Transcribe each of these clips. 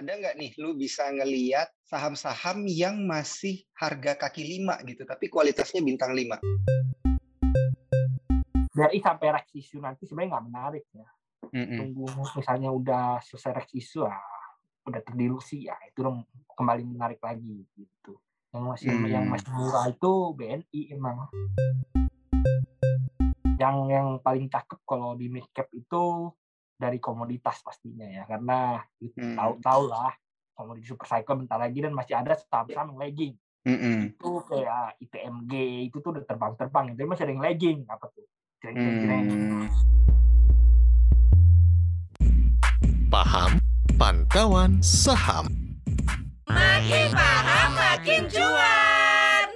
ada nggak nih lu bisa ngeliat saham-saham yang masih harga kaki lima gitu, tapi kualitasnya bintang lima? Dari sampai Rex issue nanti sebenarnya nggak menarik ya. Mm-mm. Tunggu misalnya udah selesai Rex issue ah, udah terdilusi ya itu dong kembali menarik lagi gitu. Yang masih Hmm. yang masih murah itu BNI emang. Yang yang paling cakep kalau di mid cap itu dari komoditas pastinya ya karena Hmm. tahu-tahu lah komoditi super cycle bentar lagi dan masih ada saham-saham yang lagging Mm-mm. itu kayak ITMG itu tuh udah terbang-terbang tapi masih ada yang lagging apa tuh Jreng-jreng-jreng. Hmm. Paham Pantauan Saham Makin paham makin cuan.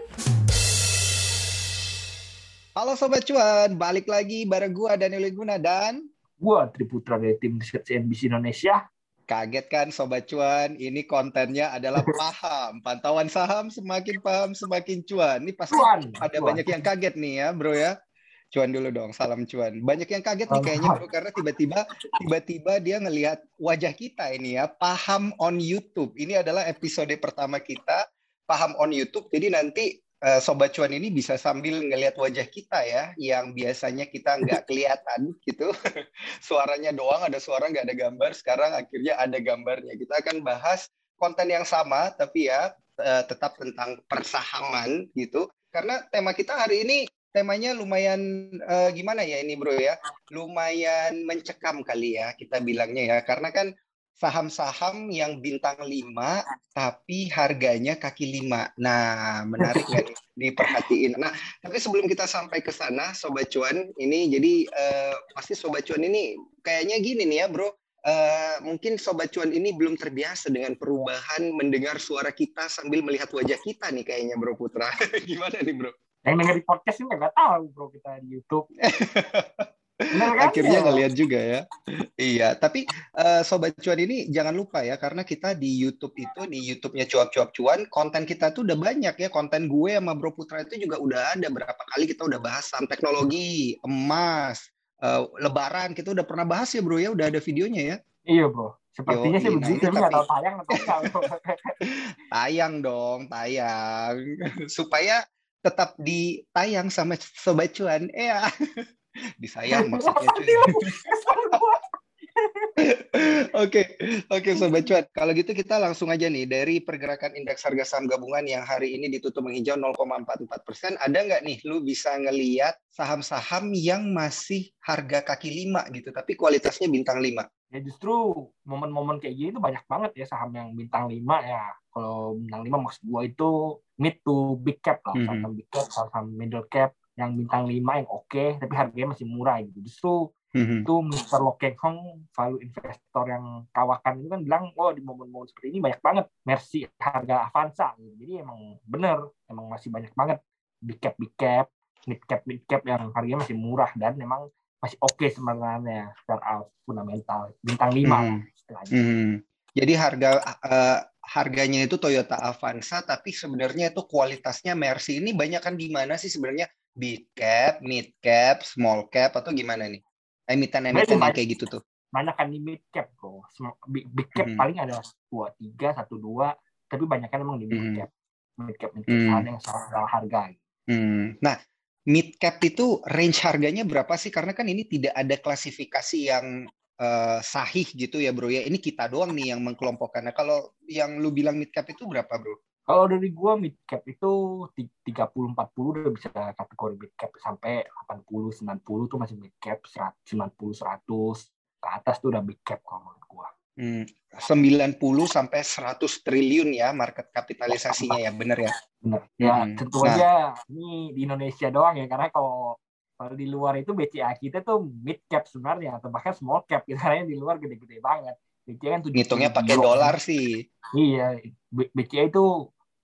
Halo Sobat Cuan, balik lagi bareng gua Daniel Guna dan gua Triputra dari tim riset CNBC Indonesia kaget kan Sobat Cuan, ini kontennya adalah paham. Pantauan saham semakin paham semakin cuan. Ini pasti cuan ada cuan. banyak yang kaget nih ya bro ya. Cuan dulu dong, salam cuan. Banyak yang kaget nih kayaknya bro, karena tiba-tiba tiba-tiba dia ngelihat wajah kita ini ya, paham on YouTube. Ini adalah episode pertama kita, paham on YouTube. Jadi nanti Sobat Cuan ini bisa sambil ngelihat wajah kita ya, yang biasanya kita nggak kelihatan gitu. Suaranya doang, ada suara nggak ada gambar. Sekarang akhirnya ada gambarnya. Kita akan bahas konten yang sama, tapi ya eh, tetap tentang persahaman gitu. Karena tema kita hari ini temanya lumayan eh, gimana ya ini bro ya, lumayan mencekam kali ya kita bilangnya ya. Karena kan saham-saham yang bintang 5 tapi harganya kaki lima. Nah, menarik nih diperhatiin. Nah, tapi sebelum kita sampai ke sana, Sobat Cuan, ini jadi eh, pasti Sobat Cuan ini kayaknya gini nih ya, Bro. Eh, mungkin Sobat Cuan ini belum terbiasa dengan perubahan mendengar suara kita sambil melihat wajah kita nih kayaknya, Bro Putra. Gimana nih, Bro? yang denger di podcast ini nggak tahu bro kita di YouTube Bener kan? Akhirnya Ya. ngelihat juga ya. Iya, tapi eh, Sobat Cuan ini jangan lupa ya, karena kita di YouTube itu, di YouTube-nya Cuap-Cuap Cuan, konten kita tuh udah banyak ya. Konten gue sama Bro Putra itu juga udah ada. Berapa kali kita udah bahas saham teknologi, emas, eh, lebaran. Kita udah pernah bahas ya bro ya, udah ada videonya ya. iya bro sepertinya Yoi, sih nah begitu tapi nggak tahu tayang atau enggak Tayang dong, tayang. Supaya tetap ditayang sama Sobat Cuan. Iya. Disayang maksudnya cuy. Oke, oke Sobat Cuan. Kalau gitu kita langsung aja nih dari pergerakan indeks harga saham gabungan yang hari ini ditutup menghijau 0,44 persen. Ada nggak nih lu bisa ngeliat saham-saham yang masih harga kaki lima gitu, tapi kualitasnya bintang lima? ya justru momen-momen kayak gini tuh banyak banget ya saham yang bintang 5 ya kalau bintang 5 maksud gua itu mid to big cap lah saham big cap saham middle cap yang bintang 5 yang oke tapi harganya masih murah gitu justru itu Mr. Lo Keng Hong value investor yang kawakan itu kan bilang oh di momen-momen seperti ini banyak banget Mercy harga Avanza gitu. jadi emang bener emang masih banyak banget big cap big cap mid cap mid cap yang harganya masih murah dan memang masih oke sebenarnya secara fundamental bintang 5 lah Mhm. istilahnya Hmm. Jadi harga eh, harganya itu Toyota Avanza, tapi sebenarnya itu kualitasnya Mercy ini banyak kan di mana sih sebenarnya big cap, mid cap, small cap atau gimana nih? Emiten-emiten yang kayak gitu tuh. banyak kan di mid cap Sem- big, big cap Mhm. paling ada dua tiga satu dua tapi banyak kan emang di mid Mhm. cap mid cap mid cap saham yang salah harga Hmm. Nah, mid cap itu range harganya berapa sih? Karena kan ini tidak ada klasifikasi yang eh, sahih gitu ya, Bro ya. Ini kita doang nih yang mengkelompokkan. Nah, kalau yang lu bilang mid cap itu berapa, Bro? Kalau dari gua mid cap itu ti- 30 40 udah bisa kategori mid cap sampai 80 90 tuh masih mid cap 100, 90 100 ke atas tuh udah big cap kalau menurut gua. Hmm, 90 sampai 100 triliun ya market kapitalisasinya ya, bener ya? Bener. Ya Hmm. tentu Nah. aja ini di Indonesia doang ya karena kalau kalau di luar itu BCA kita tuh mid cap sebenarnya atau bahkan small cap kita di luar gede-gede banget. BCA kan 70 Ngitungnya pakai dolar sih. Iya, BCA itu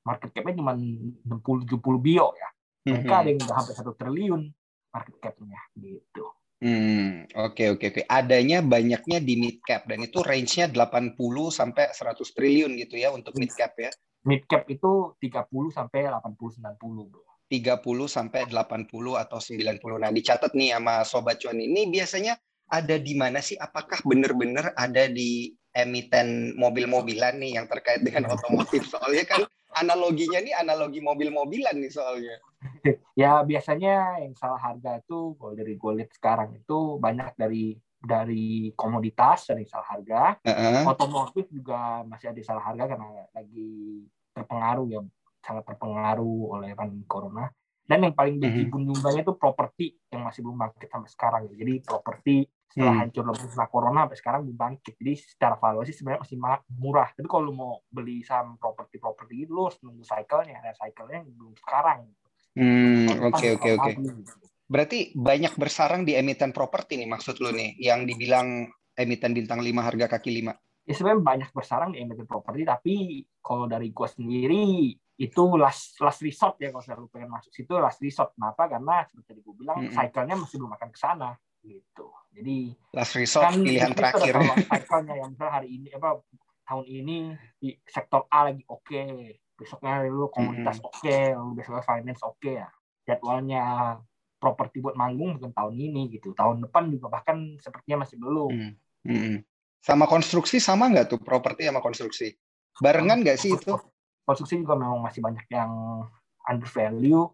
market cap-nya cuma 60 70 bio ya. Mereka ada Mhm. yang udah hampir satu triliun market cap-nya gitu. Hmm, oke oke oke. Adanya banyaknya di mid cap dan itu range-nya 80 sampai 100 triliun gitu ya untuk mid cap ya. Mid cap itu 30 sampai 80 90, Bro. 30 sampai 80 atau 90. Nah, dicatat nih sama sobat cuan ini biasanya ada di mana sih? Apakah benar-benar ada di emiten mobil-mobilan nih yang terkait dengan otomotif. Soalnya kan analoginya nih analogi mobil-mobilan nih soalnya. ya biasanya yang salah harga itu kalau dari gue lihat sekarang itu banyak dari dari komoditas dari salah harga. Uh-huh. Otomotif juga masih ada salah harga karena lagi terpengaruh ya sangat terpengaruh oleh pandemi corona. Dan yang paling biji mm -hmm. itu properti yang masih belum bangkit sampai sekarang. Jadi properti setelah hmm. hancur lebih setelah corona sampai sekarang belum bangkit. Jadi secara valuasi sebenarnya masih murah. Tapi kalau lu mau beli saham properti-properti itu lu harus nunggu cycle-nya. Nah, cycle-nya belum sekarang. Hmm, oke oke oke. Berarti banyak bersarang di emiten properti nih maksud lu nih yang dibilang emiten bintang 5 harga kaki 5. Ya sebenarnya banyak bersarang di emiten properti tapi kalau dari gua sendiri itu last last resort ya kalau lu pengen masuk situ last resort. Kenapa? Karena seperti tadi gue bilang mm -hmm. cycle-nya masih belum akan ke sana gitu. Jadi last resort kan pilihan terakhir. Cycle-nya yang hari ini apa tahun ini di sektor A lagi oke, okay. besoknya lu komunitas mm -hmm. oke, okay, lalu besoknya finance oke okay, ya. Jadwalnya properti buat manggung mungkin tahun ini gitu. Tahun depan juga bahkan sepertinya masih belum. Mm -hmm. Sama konstruksi sama nggak tuh properti sama konstruksi? Barengan nggak sih itu? Konstruksi juga memang masih banyak yang under value,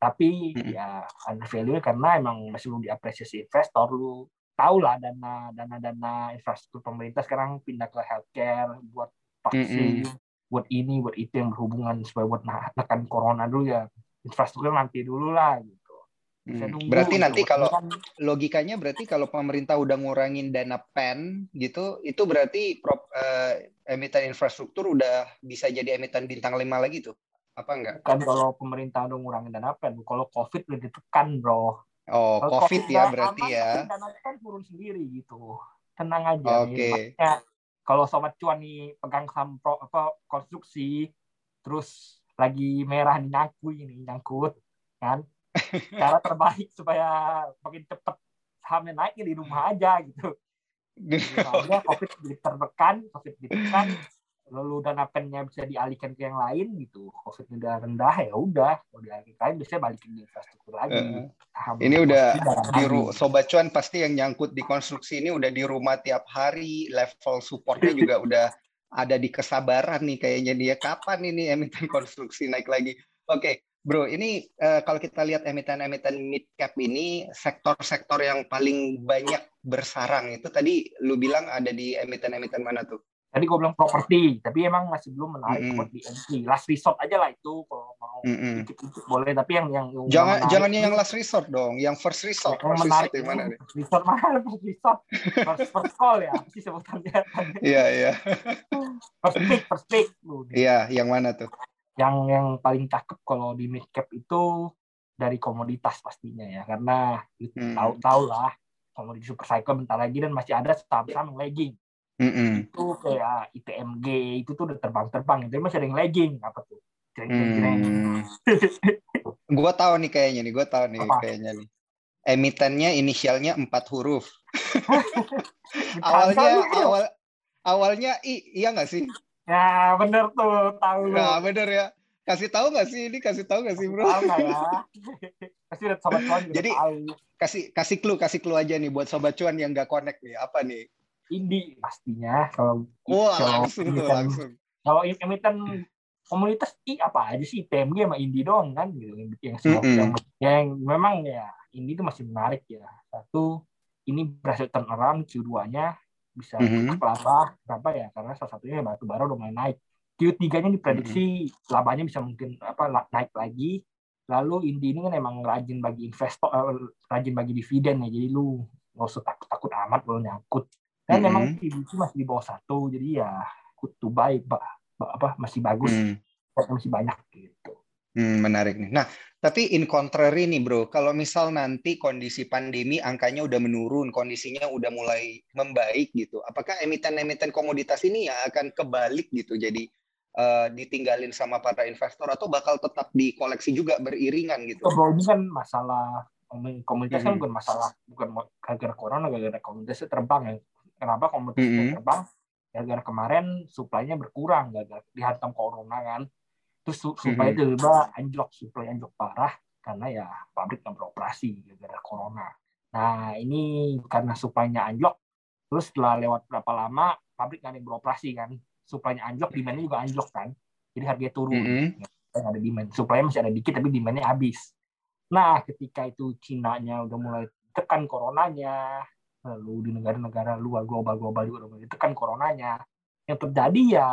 tapi mm -hmm. ya under value karena emang masih belum diapresiasi investor. Lu tahu lah dana dana dana infrastruktur pemerintah sekarang pindah ke healthcare buat vaksin, mm -hmm. buat ini, buat itu yang berhubungan supaya buat menekan corona dulu ya infrastruktur nanti dulu lah gitu. Hmm. Berarti gitu. nanti kalau logikanya berarti kalau pemerintah udah ngurangin dana pen gitu, itu berarti prop, uh, emiten infrastruktur udah bisa jadi emiten bintang lima lagi tuh? Apa enggak? Kan kalau pemerintah udah ngurangin dana pen, kalau COVID udah ditekan, Bro. Oh, COVID, COVID ya berarti aman, ya. Dana pen turun sendiri gitu. Tenang aja. Oke. Okay. kalau sobat cuan nih pegang saham pro, apa konstruksi terus lagi merah nih nyangkut ini nyangkut kan cara terbaik supaya makin cepat sahamnya naik ya di rumah aja gitu. Aja, COVID ditekan, COVID ditekan, lalu dana pennya bisa dialihkan ke yang lain gitu. COVID udah rendah ya udah, kalau dialihkan biasanya balikin di infrastruktur lagi. Uh, ini udah di ru sobat cuan pasti yang nyangkut di konstruksi ini udah di rumah tiap hari, level supportnya juga udah ada di kesabaran nih kayaknya dia kapan ini emiten konstruksi naik lagi. Oke, okay. Bro, ini uh, kalau kita lihat emiten-emiten mid cap ini sektor-sektor yang paling banyak bersarang itu tadi lu bilang ada di emiten-emiten mana tuh? Tadi gue bilang properti, tapi emang masih belum menarik mm -hmm. buat di. Last resort aja lah itu kalau mau mm -hmm. dikit-dikit boleh, tapi yang yang, jangan jangan yang last resort dong, yang first resort. Yang first menarik resort mana nih? First resort mana? First resort, first, first call ya, sih sebutannya. Iya iya. First pick, first pick. Iya, yang mana tuh? yang yang paling cakep kalau di mid cap itu dari komoditas pastinya ya karena hmm. tahu tahu lah komoditi super cycle bentar lagi dan masih ada saham-saham lagging hmm. itu kayak ITMG itu tuh udah terbang-terbang itu masih ada yang lagging apa tuh hmm. gue tahu nih kayaknya nih gue tahu nih apa? kayaknya nih emitennya inisialnya empat huruf awalnya awal awalnya i iya nggak sih Ya bener tuh tahu. Nah bener ya. Kasih tahu nggak sih ini? Kasih tahu nggak sih bro? Tahu ya. Kasih udah sobat cuan Jadi tahu. kasih kasih clue kasih clue aja nih buat sobat cuan yang nggak connect nih. Apa nih? Indi pastinya kalau. Oh langsung tuh langsung. Kalau emiten komunitas I apa aja sih PMG sama Indi doang kan gitu yang semua mm -hmm. yang, yang memang ya Indi itu masih menarik ya satu ini berhasil turn around Q2-nya bisa mm -hmm. laba berapa ya karena salah satunya batu bara udah mulai naik Q3-nya diprediksi mm -hmm. labanya bisa mungkin apa naik lagi lalu Indi ini kan emang rajin bagi investor uh, rajin bagi dividen ya jadi lu nggak usah takut takut amat lo nyangkut dan mm -hmm. memang masih di bawah satu jadi ya good to buy apa masih bagus mm masih banyak gitu Hmm, menarik nih. Nah, tapi in contrary nih bro, kalau misal nanti kondisi pandemi angkanya udah menurun, kondisinya udah mulai membaik gitu, apakah emiten-emiten komoditas ini ya akan kebalik gitu, jadi uh, ditinggalin sama para investor atau bakal tetap dikoleksi juga beriringan gitu? Oh, ini kan masalah komunitas kan hmm. bukan masalah bukan gara-gara corona, gara-gara komunitasnya terbang ya. Kenapa komunitasnya hmm. terbang? Gara-gara kemarin suplainya berkurang, gara-gara dihantam corona kan terus supaya mm-hmm. tiba-tiba anjlok supply anjlok parah karena ya pabrik nggak beroperasi gara-gara corona nah ini karena supply-nya anjlok Terus setelah lewat berapa lama, pabrik nggak ada yang beroperasi kan. Suplainya anjlok, demand-nya juga anjlok kan. Jadi harganya turun. Mm-hmm. Nggak ada demand. Suplainya masih ada dikit, tapi demand-nya habis. Nah, ketika itu Cina-nya udah mulai tekan coronanya, lalu di negara-negara luar global-global juga mulai tekan coronanya, yang terjadi ya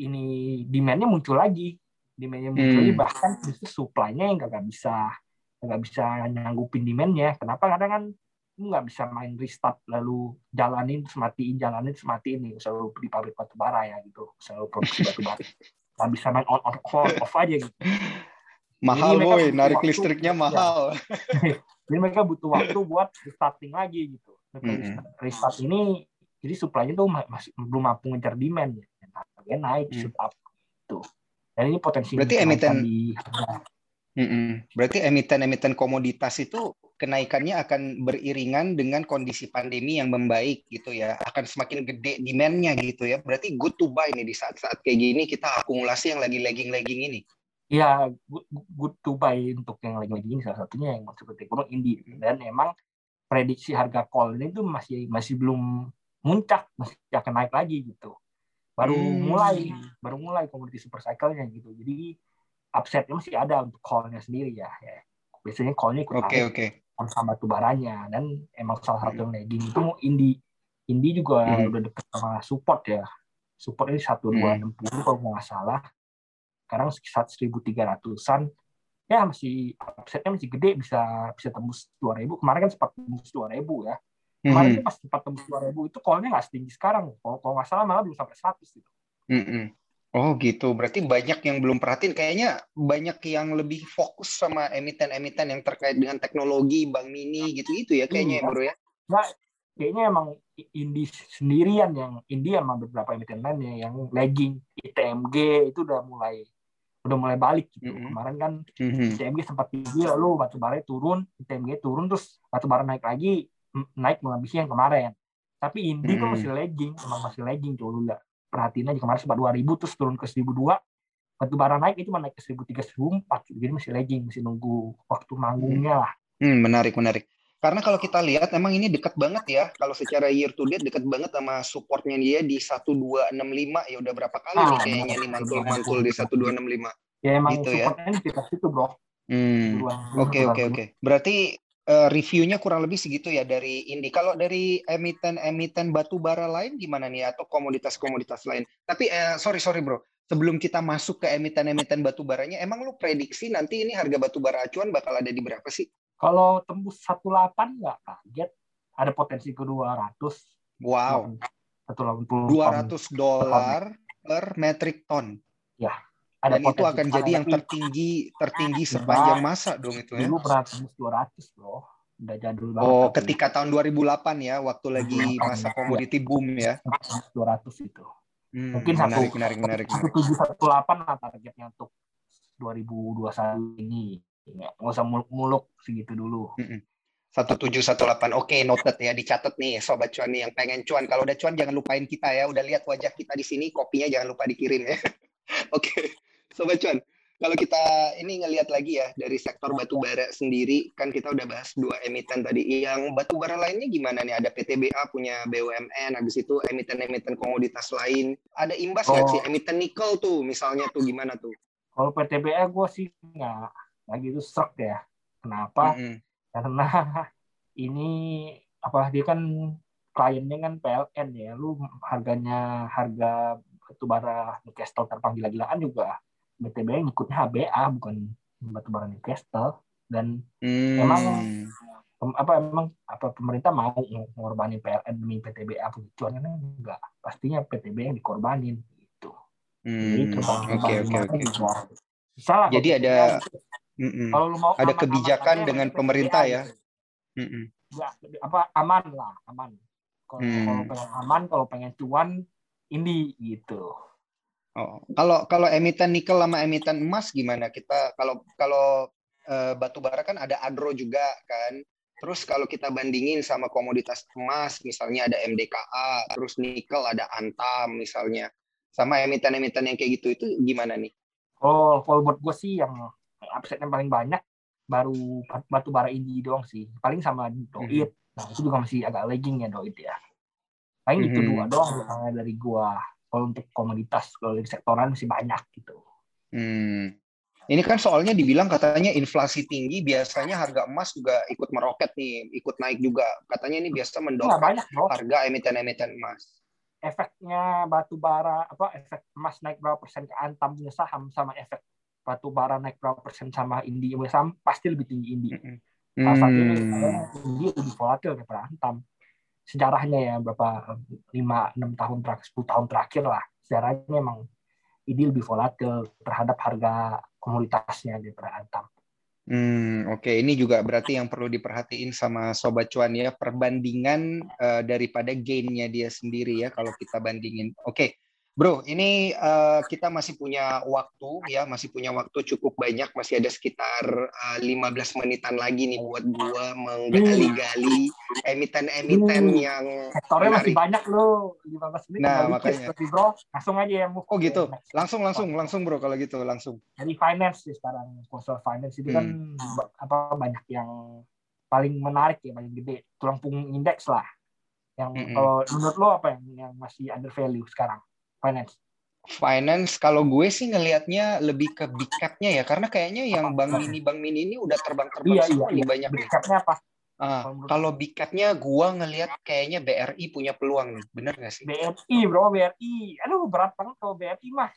ini demand-nya muncul lagi. Demand-nya muncul Hmm. lagi, bahkan justru supply-nya yang nggak bisa nggak bisa nyanggupin demand-nya. Kenapa? Karena kan lu nggak bisa main restart lalu jalanin terus matiin jalanin terus matiin nih selalu di pabrik batu bara ya gitu selalu produksi batu bara nggak bisa main on on off, off aja gitu Mahal boy, narik waktu. listriknya Ya. mahal. jadi mereka butuh waktu buat restarting lagi gitu Mm-mm. restart, ini jadi supply-nya tuh ma- masih belum mampu ngejar demand ya harganya naik Hmm. shoot up gitu dan ini potensi Berarti emiten- di. Mm-mm. Berarti emiten-emiten komoditas itu kenaikannya akan beriringan dengan kondisi pandemi yang membaik gitu ya. Akan semakin gede demand-nya gitu ya. Berarti good to buy nih di saat-saat kayak gini kita akumulasi yang lagi lagging-lagging ini. ya good, good to buy untuk yang lagi-lagi ini salah satunya yang seperti gunung Indi dan emang prediksi harga call ini tuh masih masih belum muncak masih akan naik lagi gitu. Baru Hmm. mulai baru mulai komoditi super cycle-nya gitu. Jadi upsetnya masih ada untuk call-nya sendiri ya, ya. biasanya call-nya ikut Oke, naik sama batu baranya dan emang salah satu yang lagging itu Indi Indi juga Hmm. udah deket sama support ya. Support ini satu dua enam puluh kalau nggak salah. Sekarang sekitar seribu tiga ratusan ya masih offsetnya masih gede bisa bisa tembus dua ribu kemarin kan sempat tembus dua ribu ya kemarin Mhm. tuh pas sempat tembus dua ribu itu callnya nggak setinggi sekarang kalau kalau nggak salah malah belum sampai seratus gitu Mm-mm. Oh gitu, berarti banyak yang belum perhatiin. Kayaknya banyak yang lebih fokus sama emiten-emiten yang terkait dengan teknologi, bank mini gitu-gitu ya kayaknya ya Iya. bro ya. nggak kayaknya emang Indi sendirian yang Indi sama beberapa emiten lainnya yang lagging ITMG itu udah mulai udah mulai balik gitu Mhm. kemarin kan Mhm. ITMG sempat tinggi lalu batu bara turun ITMG turun terus batu bara naik lagi naik melebihi yang kemarin tapi Indi tuh Mhm. masih lagging emang masih lagging tuh lu perhatiin aja kemarin sempat 2000 terus turun ke 1002 batu bara naik itu naik ke 1003 1004 jadi masih lagging masih nunggu waktu manggungnya lah Hmm, menarik, menarik. Karena kalau kita lihat emang ini dekat banget ya. Kalau secara year to date dekat banget sama supportnya dia di 1265 ya udah berapa kali Ah, nih kayaknya nih mantul-mantul di 1265. ya emang Gitu ya. supportnya di sekitar situ bro Hmm. Oke, oke, oke. Berarti eh, reviewnya kurang lebih segitu ya dari Indi. Kalau dari emiten-emiten batu bara lain gimana nih atau komoditas-komoditas lain? Tapi eh, sorry sorry bro, sebelum kita masuk ke emiten-emiten batu baranya, emang lu prediksi nanti ini harga batu bara acuan bakal ada di berapa sih? Kalau tembus 18 nggak kaget, ada potensi ke 200. Wow, 180. 200 dolar per metric ton. Ada Dan itu akan jadi yang tertinggi tertinggi sepanjang masa dong itu ya. Dulu pernah tembus 200, bro. Udah jadul banget. Oh, ketika tahun 2008 ya, waktu lagi 2008, masa ya. komoditi boom ya. tembus 200 itu. Hmm, Mungkin satu, menarik, menarik, menarik, menarik. 1718 lah targetnya untuk 2021 ini. Ya, nggak usah muluk-muluk segitu dulu. 1718. Oke, noted ya, dicatat nih sobat cuan nih yang pengen cuan. Kalau udah cuan jangan lupain kita ya. Udah lihat wajah kita di sini, kopinya jangan lupa dikirim ya. Oke, sobat cuan. Kalau kita ini ngelihat lagi ya dari sektor batu bara sendiri, kan kita udah bahas dua emiten tadi. Yang batu bara lainnya gimana nih? Ada PTBA punya BUMN, habis itu emiten-emiten komoditas lain. Ada imbas nggak Oh. sih? Emiten nikel tuh misalnya tuh gimana tuh? Kalau PTBA gue sih nggak nggak gitu serak ya. Kenapa? Mm-mm. karena ini apa dia kan kliennya kan PLN ya lu harganya harga batubara Newcastle terbang gila-gilaan juga BTB ngikutnya HBA bukan batubara Newcastle dan Hmm. Emang apa emang apa pemerintah mau ngorbanin PLN demi PTBA cuan kan enggak pastinya PTB yang dikorbanin gitu Hmm, Oke, oke, oke. Jadi ada. Mm-mm. kalau lu mau ada aman-aman kebijakan aja, dengan pemerintah ya. Mm-mm. ya apa aman lah aman kalau kalau pengen aman kalau pengen cuan ini gitu Oh, kalau kalau emiten nikel sama emiten emas gimana? Kita kalau kalau eh, batu bara kan ada agro juga kan. Terus kalau kita bandingin sama komoditas emas, misalnya ada MDKA, terus nikel ada Antam misalnya. Sama emiten-emiten yang kayak gitu itu gimana nih? kalau kalau buat gue sih yang upsetnya paling banyak baru batu bara ini doang sih paling sama doit Hmm. nah itu juga masih agak lagging ya doit ya paling itu hmm. dua doang dari gua kalau untuk komoditas kalau di sektoran masih banyak gitu hmm. Ini kan soalnya dibilang katanya inflasi tinggi, biasanya harga emas juga ikut meroket nih, ikut naik juga. Katanya ini biasa mendongkrak banyak, harga emiten-emiten emas. Efeknya batu bara, apa efek emas naik berapa persen ke Antam punya saham sama efek batu bara naik berapa persen sama Indi saham pasti lebih tinggi Indi. Hmm. Salah satunya hmm. Indi lebih volatil daripada Antam. Sejarahnya ya berapa lima enam tahun terakhir, 10 tahun terakhir lah. Sejarahnya emang Indi lebih volatil terhadap harga komoditasnya daripada Antam. Hmm, oke. Okay. Ini juga berarti yang perlu diperhatiin sama Sobat Cuan ya, perbandingan uh, daripada gainnya dia sendiri ya, kalau kita bandingin. Oke, okay. Bro, ini uh, kita masih punya waktu ya, masih punya waktu cukup banyak, masih ada sekitar uh, eh, 15 menitan lagi nih buat gua menggali-gali emiten-emiten hmm. yang sektornya masih banyak loh, 15 menit. Nah, makanya. Seperti bro, langsung aja ya move. Oh gitu. Langsung langsung langsung bro kalau gitu, langsung. Jadi finance sih sekarang, coastal finance itu kan hmm. kan apa banyak yang paling menarik ya, paling gede, tulang punggung indeks lah. Yang mm -hmm. kalau menurut lo apa yang yang masih under value sekarang? Finance? Finance kalau gue sih ngelihatnya lebih ke big cap-nya ya karena kayaknya yang bank mini bank mini ini udah terbang-terbang iya, semua iya, iya. banyak big cap-nya apa? Ah, kalau big cap-nya gue ngelihat kayaknya BRI punya peluang nih, bener gak sih? BRI bro, BRI. Aduh berat banget kalau BRI mah.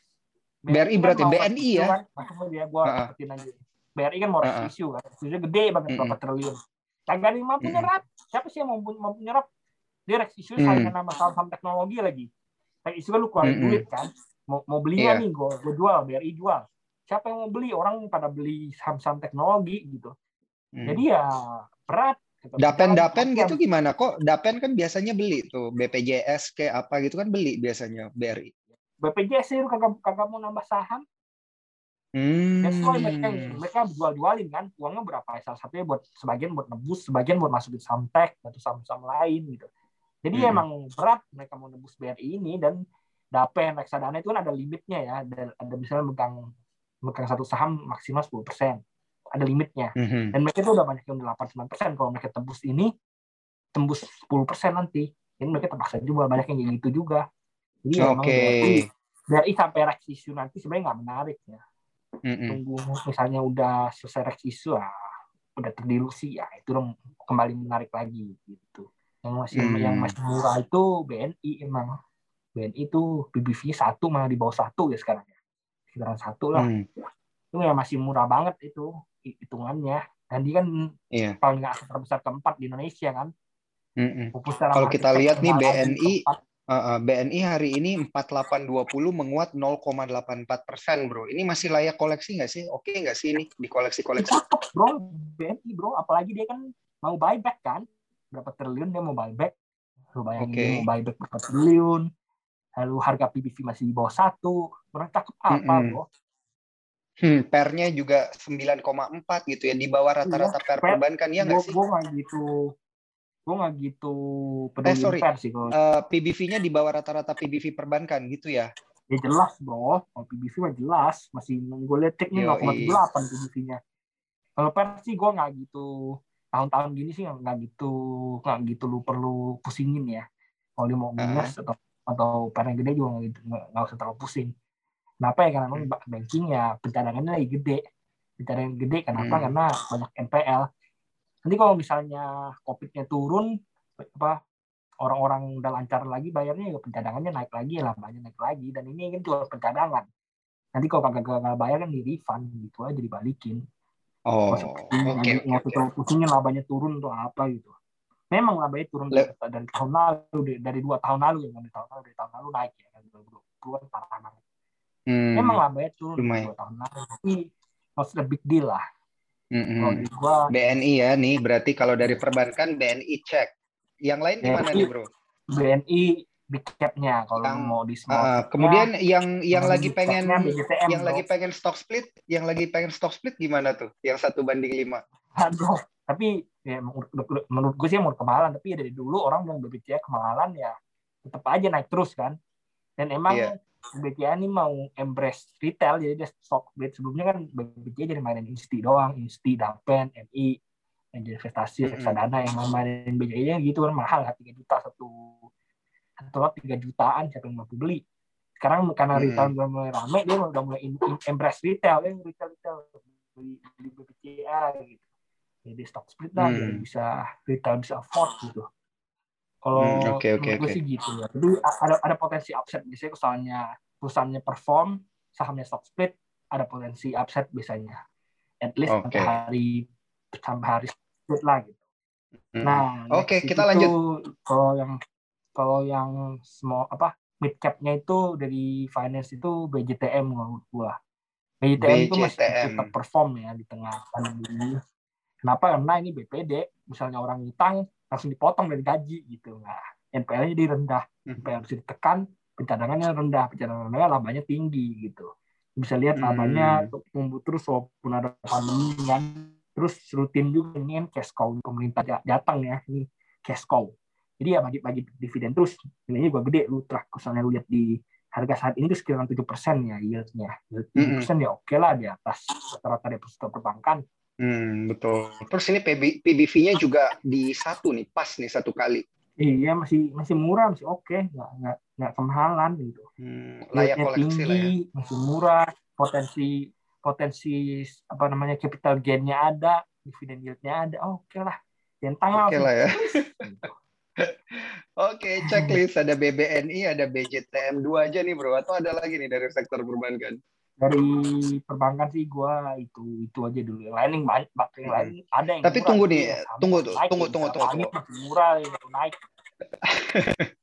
BRI, BRI kan berarti BNI ya? Kan, maksudnya gue uh -uh. aja. BRI kan mau uh -uh. isu kan, gede banget berapa mm triliun. Kagak ada mampu nyerap. Siapa sih yang mau mampu nyerap? Dia isu mm. saingan nama saham-saham teknologi lagi kayak isu kan lu keluarin mm -hmm. duit kan mau mau beli yeah. nih gue gue jual BRI jual siapa yang mau beli orang pada beli saham-saham teknologi gitu mm. jadi ya berat gitu. Dapen dapen gitu gimana kok? Dapen kan biasanya beli tuh BPJS kayak apa gitu kan beli biasanya BRI. BPJS itu kagak kagak mau nambah saham. Hmm. That's why mereka mereka jual jualin kan uangnya berapa? Salah satunya buat sebagian buat nebus, sebagian buat masukin saham tech atau saham-saham lain gitu. Jadi hmm. emang berat mereka mau nebus BRI ini dan DAPE reksadana itu kan ada limitnya ya. Ada, ada misalnya megang megang satu saham maksimal 10%. Ada limitnya. Hmm. Dan mereka itu udah banyak yang 8-9%. Kalau mereka tembus ini, tembus 10% nanti. Jadi mereka terpaksa juga banyak yang gitu juga. Jadi okay. emang BRI, BRI sampai Rex issue nanti sebenarnya nggak menarik ya. Mm-hmm. Tunggu misalnya udah selesai Rex issue, ah, udah terdilusi ya itu kembali menarik lagi gitu yang masih hmm. yang masih murah itu BNI emang. BNI itu BBV satu malah di bawah satu ya sekarang ya. Sekitaran satu lah. Hmm. itu ya masih murah banget itu hitungannya. Dan dia kan yeah. paling nggak terbesar keempat di Indonesia kan. Mm kalau kita lihat nih BNI uh, BNI hari ini 4820 menguat 0,84 persen bro. Ini masih layak koleksi nggak sih? Oke nggak sih ini di koleksi koleksi bro. BNI bro. Apalagi dia kan mau buyback kan berapa triliun dia mau buyback lu bayangin okay. dia mau buyback berapa triliun lalu harga PBV masih di bawah satu orang cakep apa mm -hmm. bro Hmm, pernya juga 9,4 gitu ya di bawah rata-rata per perbankan ya nggak sih? Gue nggak gitu, gue nggak gitu peduli eh, sorry. per sih. Uh, eh, PBV-nya di bawah rata-rata PBV perbankan gitu ya? Ya jelas bro, kalau PBV mah jelas, masih gue lihat ceknya 0,8 PBV-nya. Kalau per sih gue nggak gitu tahun-tahun gini sih nggak gitu nggak gitu lu perlu pusingin ya. Kalau dia mau minus uh. atau atau parah gede juga nggak gitu nggak usah terlalu pusing. Kenapa ya? Karena memang hmm. banking ya pencadangannya lagi gede. Pencadangan gede kenapa? Hmm. karena banyak NPL nanti kalau misalnya covidnya turun apa orang-orang udah lancar lagi bayarnya ya pencadangannya naik lagi lah banyak naik lagi. Dan ini kan cuma pencadangan. Nanti kalau kagak kagak bayar kan di refund gitu aja dibalikin Oh, oke. Okay, okay, okay. pusingnya labanya turun tuh apa gitu. Memang labanya turun Le dari tahun lalu, dari dua tahun lalu ya, dari tahun lalu, dari tahun lalu naik ya, kan 2020 kan parah banget. Hmm. Memang labanya turun dari dua tahun lalu, tapi not a big deal lah. Mm -hmm. gua, BNI ya nih, berarti kalau dari perbankan BNI cek. Yang lain gimana nih bro? BNI big cap-nya kalau yang, mau di small uh, kemudian yang yang lagi pengen BCTM, yang bro. lagi pengen stock split yang lagi pengen stock split gimana tuh yang satu banding lima aduh tapi ya, menurut, menurut gue sih mau kemahalan tapi ya dari dulu orang bilang BBCA kemahalan ya tetap aja naik terus kan dan emang yeah. Ini mau embrace retail jadi dia stock split sebelumnya kan BBCA jadi mainin insti doang insti dapen MI investasi reksadana mm -hmm. yang mainin BCA gitu kan mahal tiga juta satu satu lot tiga jutaan siapa yang mampu beli sekarang karena retail udah mulai rame dia udah mulai in, in, embrace retail ya retail retail beli beli BPCA gitu jadi stock split lah hmm. bisa retail bisa afford gitu kalau hmm, okay, okay, okay. sih gitu ya jadi ada ada potensi upset biasanya misalnya perusahaannya perform sahamnya stock split ada potensi upset biasanya at least okay. sampai hari sampai hari split lah gitu hmm. nah oke okay, kita lanjut kalau yang kalau yang small apa mid capnya itu dari finance itu BJTM menurut gua. BJTM, BJTM. itu masih tetap perform ya di tengah pandemi. Kenapa? Karena ini BPD, misalnya orang utang langsung dipotong dari gaji gitu. Nah, NPL-nya jadi rendah, hmm. NPL bisa ditekan, pencadangannya rendah, pencadangan rendah labanya tinggi gitu. Bisa lihat labanya hmm. tumbuh terus walaupun ada pandemi kan. Terus rutin juga ini kan cash cow pemerintah datang ya, ini cash cow jadi ya bagi bagi dividen terus. Nilainya juga gede lu telah misalnya lu lihat di harga saat ini tuh sekitar tujuh persen ya yieldnya. Tujuh persen ya oke lah di atas rata-rata deposito perbankan. Hmm, betul. Terus ini PB, PBV-nya juga di satu nih pas nih satu kali. Iya masih masih murah masih oke. Nggak nggak nggak kemahalan gitu. Hmm, layak koleksi tinggi, lah ya. masih murah. Potensi potensi apa namanya capital gain-nya ada dividen yield-nya ada. Oh, oke lah. Centang oke lah ya Oke, checklist ada BBNI, ada BJTM dua aja nih bro, atau ada lagi nih dari sektor perbankan? Dari perbankan sih gua itu itu aja dulu. Yang lain yang banyak, yang lain hmm. ada yang Tapi tunggu nih, tunggu tuh, tunggu tunggu tunggu. tunggu. Murah naik.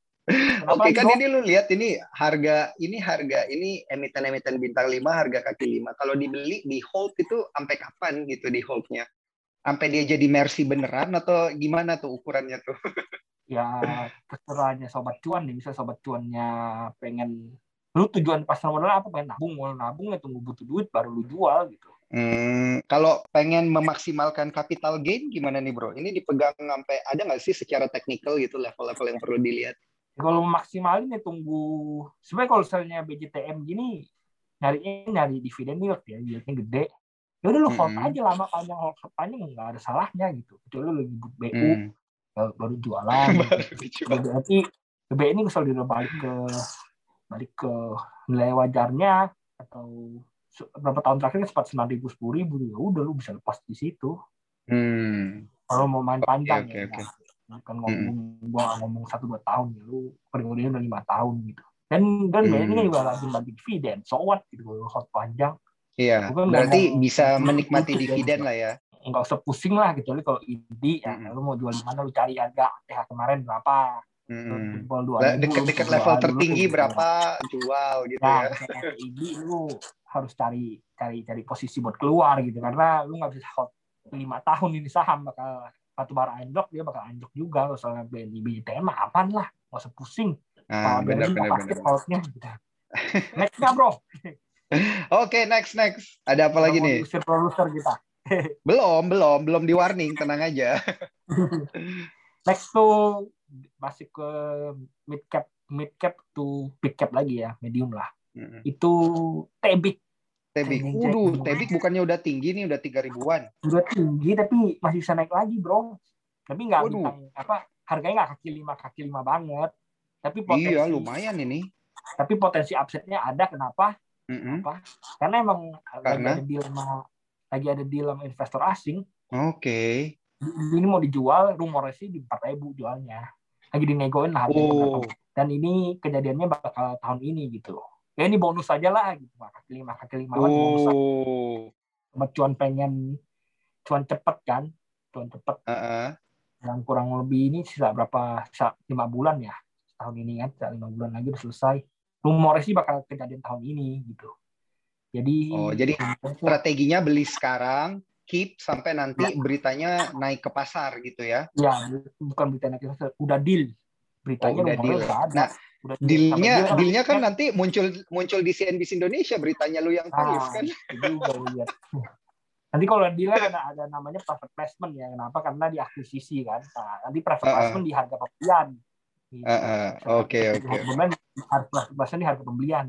Oke kan ini lu lihat ini harga ini harga ini emiten-emiten bintang 5 harga kaki 5. Kalau dibeli di hold itu sampai kapan gitu di holdnya? Sampai dia jadi Mercy beneran atau gimana tuh ukurannya tuh? ya terserahnya sobat cuan nih. Bisa sobat cuannya pengen lu tujuan pasar modal apa? Pengen nabung. Mau nabung ya tunggu butuh duit baru lu jual gitu. Hmm, kalau pengen memaksimalkan capital gain gimana nih bro? Ini dipegang sampai ada nggak sih secara teknikal gitu level-level yang perlu dilihat? Ya, kalau memaksimalin ya tunggu sebenarnya kalau misalnya BJTM gini nyari nyari dividen yield ya yieldnya gede. Ya udah lu hold hmm. aja lama panjang hold panjang nggak ada salahnya gitu. Kecuali lu lagi BU hmm baru jualan. Berarti BBI ini misal dia balik ke balik ke nilai wajarnya. Atau berapa tahun terakhir kan sempat sembilan ribu sepuluh ribu. Ya udah lu bisa lepas di situ. Hmm. kalau mau main panjang okay, ya. okay, okay. kan ngomong hmm. gua ngomong satu dua tahun ya lu periodenya udah lima tahun gitu. Dan dan hmm. ini juga lagi bagi dividen. So what? Gitu kalau panjang. Iya, berarti bisa menikmati dividen lah ya nggak usah pusing lah kecuali kalau ini ya mm -hmm. lu mau jual di mana lu cari harga TH kemarin berapa Hmm. Deket-deket level tertinggi dulu, berapa jual gitu nah, ya. ini lu harus cari cari cari posisi buat keluar gitu karena lu nggak bisa hold lima tahun ini saham bakal batu bara anjlok dia bakal anjlok juga kalau soalnya BNI BTM apaan lah nggak usah pusing ah, pasti holdnya gitu. next bro Oke, okay, next next. Ada apa lagi nih? Produser kita belum, belum, belum di warning, tenang aja. Next tuh masih ke mid cap, mid cap to big cap lagi ya, medium lah. Mm-hmm. Itu Tebik. Tebik. Waduh, Tebik bukannya udah tinggi nih, udah tiga ribuan. Udah tinggi tapi masih bisa naik lagi, Bro. Tapi nggak bintang apa harganya nggak kaki lima kaki lima banget. Tapi potensi, iya, lumayan ini. Tapi potensi upsetnya ada. Kenapa? Mm-hmm. Apa? Karena emang Karena? ada deal sama lagi ada deal sama investor asing. Oke. Okay. Ini mau dijual, rumornya sih di empat ribu jualnya. Lagi dinegoin lah harganya oh. Dan ini kejadiannya bakal tahun ini gitu. Ya ini bonus aja lah gitu. Kaki lima, kaki lima oh. bonus. Cuma cuan pengen cuan cepet kan, cuan cepet. Uh -uh. Yang kurang lebih ini sisa berapa? Sisa lima bulan ya tahun ini kan, sisa lima bulan lagi udah selesai. Rumornya sih bakal kejadian tahun ini gitu. Jadi Oh, jadi strateginya beli sekarang, keep sampai nanti ya. beritanya naik ke pasar gitu ya. Ya, bukan berita naik ke pasar, udah deal. Beritanya oh, udah deal. Ada. Nah, udah dealnya dealnya kan nanti muncul muncul di CNBC Indonesia beritanya lu yang tulis ah, kan. Juga lihat. Nanti kalau deal kan ada, ada namanya private placement ya. Kenapa? Karena diakuisisi kan. Nah, nanti private uh, placement di harga pembelian. Gitu. Oke, oke. Harga placement di harga pembelian.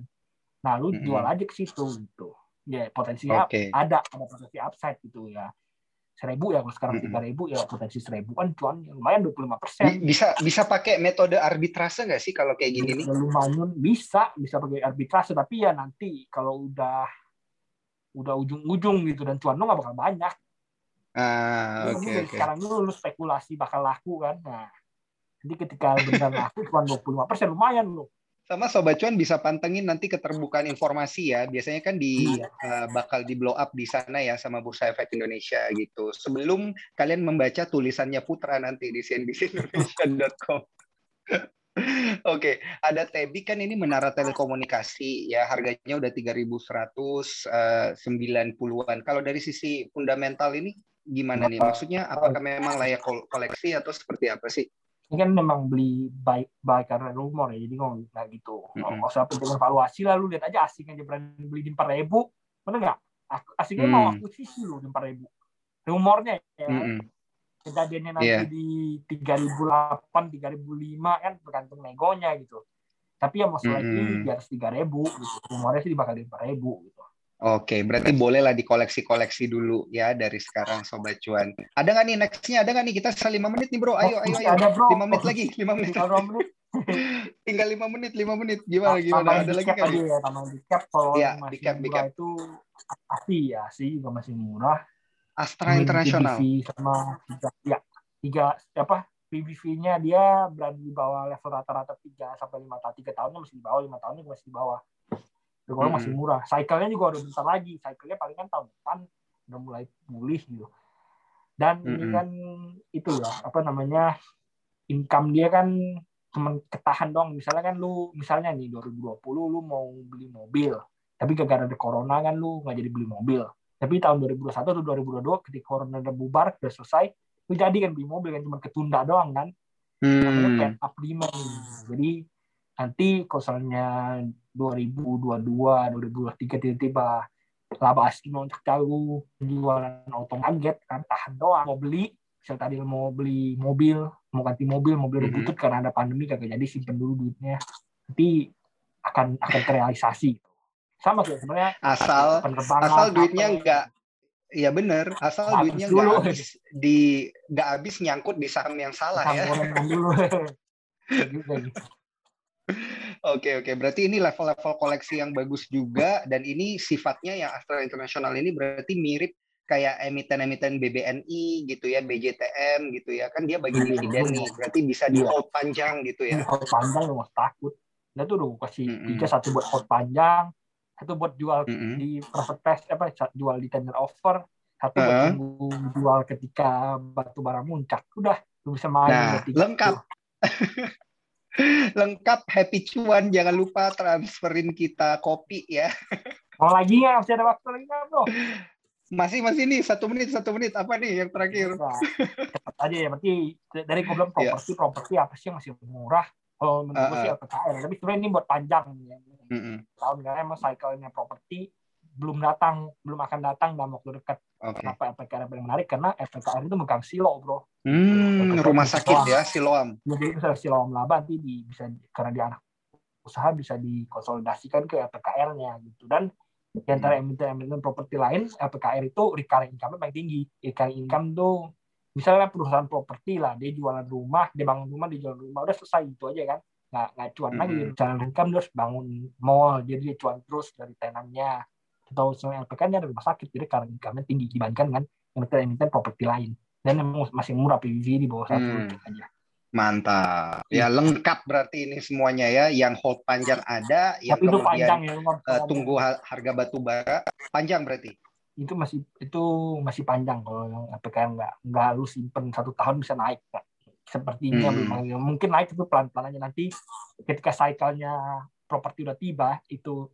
Nah, lu jual aja ke situ gitu. Ya, potensinya okay. ada, ada potensi upside gitu ya. seribu ya kalau sekarang tiga ribu ya potensi seribu kan cuan lumayan 25 persen. Bisa bisa pakai metode arbitrase nggak sih kalau kayak gini nih? Lumayan bisa bisa pakai arbitrase. Tapi ya nanti kalau udah udah ujung-ujung gitu dan cuan lo nggak bakal banyak. Ah oke okay, okay. sekarang dulu lu spekulasi bakal laku kan. Nah jadi ketika benar laku cuma 25 persen lumayan lo sama sobat cuan bisa pantengin nanti keterbukaan informasi ya. Biasanya kan di uh, bakal di blow up di sana ya sama Bursa Efek Indonesia gitu. Sebelum kalian membaca tulisannya Putra nanti di cnbcindonesia.com. Oke, okay. ada Tebi kan ini menara telekomunikasi ya harganya udah 3.190-an. Uh, Kalau dari sisi fundamental ini gimana nih? Maksudnya apakah memang layak koleksi atau seperti apa sih? Ini kan memang beli baik baik karena rumor ya jadi ngomong nggak gitu. Nggak usah penting evaluasi lah lu lihat aja asing aja berani beli di empat ribu. Bener nggak? Asingnya mm. mau akuisisi lu di empat ribu. Rumornya ya. Mm-hmm. kejadiannya nanti yeah. di tiga ribu delapan tiga ribu lima kan tergantung negonya gitu. Tapi ya masalah mm-hmm. ini di atas tiga ribu gitu. Rumornya sih bakal di empat ribu gitu Oke, berarti bolehlah dikoleksi-koleksi dulu ya dari sekarang Sobat Cuan. Ada nggak nih nextnya? Ada nggak nih kita selama lima menit nih bro? Ayo, ayo, ayo. Ada bro. Lima menit lagi, lima menit. Tinggal lima menit, lima menit. Gimana, gimana? Ada lagi kan? Ya, tambah di cap kalau ya, di cap, di cap. itu pasti ya sih juga masih murah. Astra Internasional. sama tiga, ya tiga apa PBV-nya dia berada di bawah level rata-rata tiga sampai lima tahun. Tiga tahunnya masih di bawah, lima tahunnya masih di bawah kalau masih murah. Cycle-nya juga udah bentar lagi. Cycle-nya paling kan tahun depan udah mulai pulih gitu. Dan mm-hmm. ini kan itu ya, apa namanya, income dia kan cuma ketahan dong. Misalnya kan lu, misalnya nih 2020 lu mau beli mobil, tapi gara-gara ada corona kan lu nggak jadi beli mobil. Tapi tahun 2021 atau 2022 ketika corona udah bubar, udah selesai, lu jadi kan beli mobil kan cuma ketunda doang kan. Hmm. Namanya up demand. Jadi nanti kosalnya 2022 2023 tiba-tiba laba asli untuk jauh jualan auto kaget kan tahan doang mau beli. Misal tadi mau beli mobil mau ganti mobil mobil mm -hmm. karena ada pandemi kagak jadi simpen dulu duitnya. Nanti akan akan terrealisasi. Sama sih sebenarnya. Asal asal duitnya enggak Iya bener, asal habis duitnya nggak habis di nggak habis nyangkut di saham yang salah ya. Dulu. Oke oke, berarti ini level-level koleksi yang bagus juga dan ini sifatnya yang Astra Internasional ini berarti mirip kayak emiten-emiten BBNI gitu ya, BJTM gitu ya, kan dia bagi iya, dividen nih, berarti bisa di iya. hold panjang gitu ya. Hold panjang lu takut. Nah tuh udah kasih mm -hmm. tiga satu buat hold panjang, satu buat jual mm -hmm. di profit test apa jual di tender offer, satu buat uh -huh. jual ketika batu bara muncak. Udah lu bisa main nah, lengkap. Lengkap happy cuan, jangan lupa transferin kita kopi ya. Mau lagi ya, masih ada waktu lagi nggak bro? Masih masih nih satu menit satu menit apa nih yang terakhir? Nah, cepat aja ya, berarti dari gue bilang iya. properti yeah. properti apa sih yang masih murah? Kalau menurut uh, gue sih LPKR, tapi sebenarnya ini buat panjang ya. Mm -hmm. Tahun karena emang cycle-nya properti belum datang, belum akan datang dalam waktu dekat. Okay. Kenapa FPKR paling menarik? Karena FPKR itu megang silo, bro. Hmm, rumah sakit ya, siloam. Jadi misalnya siloam laba nanti di, bisa karena di anak usaha bisa dikonsolidasikan ke FPKR-nya gitu. Dan di antara hmm. emiten-emiten properti lain, FPKR itu recurring income paling tinggi. Recurring income tuh misalnya perusahaan properti lah, dia jualan rumah, dia bangun rumah, dia jualan rumah, udah selesai gitu aja kan. Nggak, nggak cuan hmm. lagi, jalan income terus bangun mall, jadi dia cuan terus dari tenannya atau LPK nya ada rumah sakit jadi karena income tinggi dibandingkan dengan emiten-emiten properti lain dan memang masih murah PVV di bawah satu hmm. aja Mantap. Ya lengkap berarti ini semuanya ya. Yang hold panjang ada, yang Tapi kemudian panjang, ya, uh, tunggu harga batu bara panjang berarti. Itu masih itu masih panjang kalau yang nggak nggak lu simpen satu tahun bisa naik. Sepertinya hmm. mungkin naik itu pelan-pelan aja nanti ketika cycle-nya properti udah tiba itu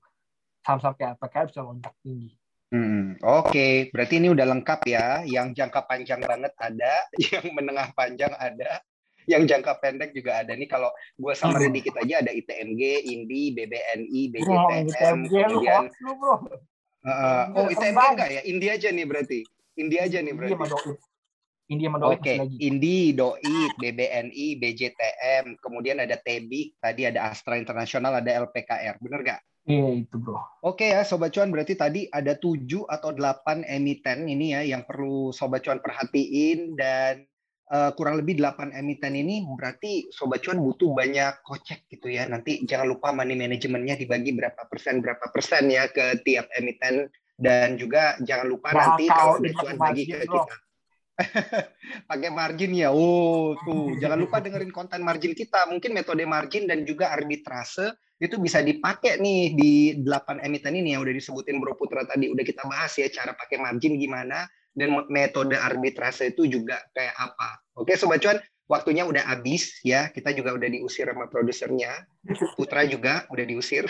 saham-saham kayak PKR bisa loncat tinggi. Hmm, Oke, okay. berarti ini udah lengkap ya. Yang jangka panjang banget ada, yang menengah panjang ada, yang jangka pendek juga ada. Nih kalau gue sama hmm. dikit aja ada ITMG, INDI, BBNI, BJTM, oh, kemudian. Bro. Uh, oh ITMG enggak ya? Indi aja nih berarti. Indi aja nih berarti. Indi sama Doit Oke, okay. Indi, Doit, BBNI, BJTM, kemudian ada TEBIK, tadi ada Astra Internasional, ada LPKR. Bener nggak? Iya itu bro. Oke ya Sobat Cuan berarti tadi ada tujuh atau delapan emiten ini ya yang perlu Sobat Cuan perhatiin dan uh, kurang lebih delapan emiten ini berarti Sobat Cuan butuh banyak kocek gitu ya. Nanti jangan lupa money manajemennya dibagi berapa persen berapa persen ya ke tiap emiten dan juga jangan lupa nah, nanti kalau Sobat Cuan bagi ke bro. kita. pakai margin ya. Oh, tuh jangan lupa dengerin konten margin kita. Mungkin metode margin dan juga arbitrase itu bisa dipakai nih di delapan emiten ini yang udah disebutin Bro Putra tadi udah kita bahas ya cara pakai margin gimana dan metode arbitrase itu juga kayak apa. Oke sobat cuan, waktunya udah habis ya. Kita juga udah diusir sama produsernya. Putra juga udah diusir.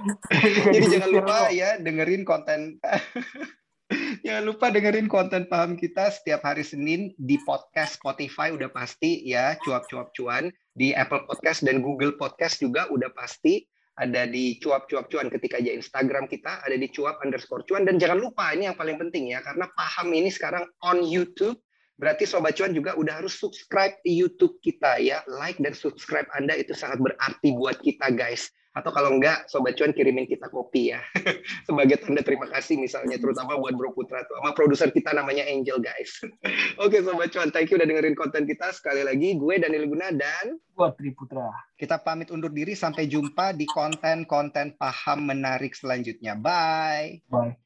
Jadi jangan lupa ya dengerin konten Jangan lupa dengerin konten paham kita setiap hari Senin di podcast Spotify udah pasti ya cuap-cuap cuan di Apple Podcast dan Google Podcast juga udah pasti ada di cuap-cuap cuan ketika aja Instagram kita ada di cuap underscore cuan. Dan jangan lupa ini yang paling penting ya karena paham ini sekarang on YouTube. Berarti sobat cuan juga udah harus subscribe YouTube kita ya. Like dan subscribe Anda itu sangat berarti buat kita guys atau kalau enggak sobat cuan kirimin kita kopi ya. Sebagai tanda terima kasih misalnya terutama buat Bro Putra tuh sama produser kita namanya Angel guys. Oke sobat cuan thank you udah dengerin konten kita. Sekali lagi gue Daniel Guna dan gue Tri Putra. kita pamit undur diri. Sampai jumpa di konten-konten paham menarik selanjutnya. Bye. Bye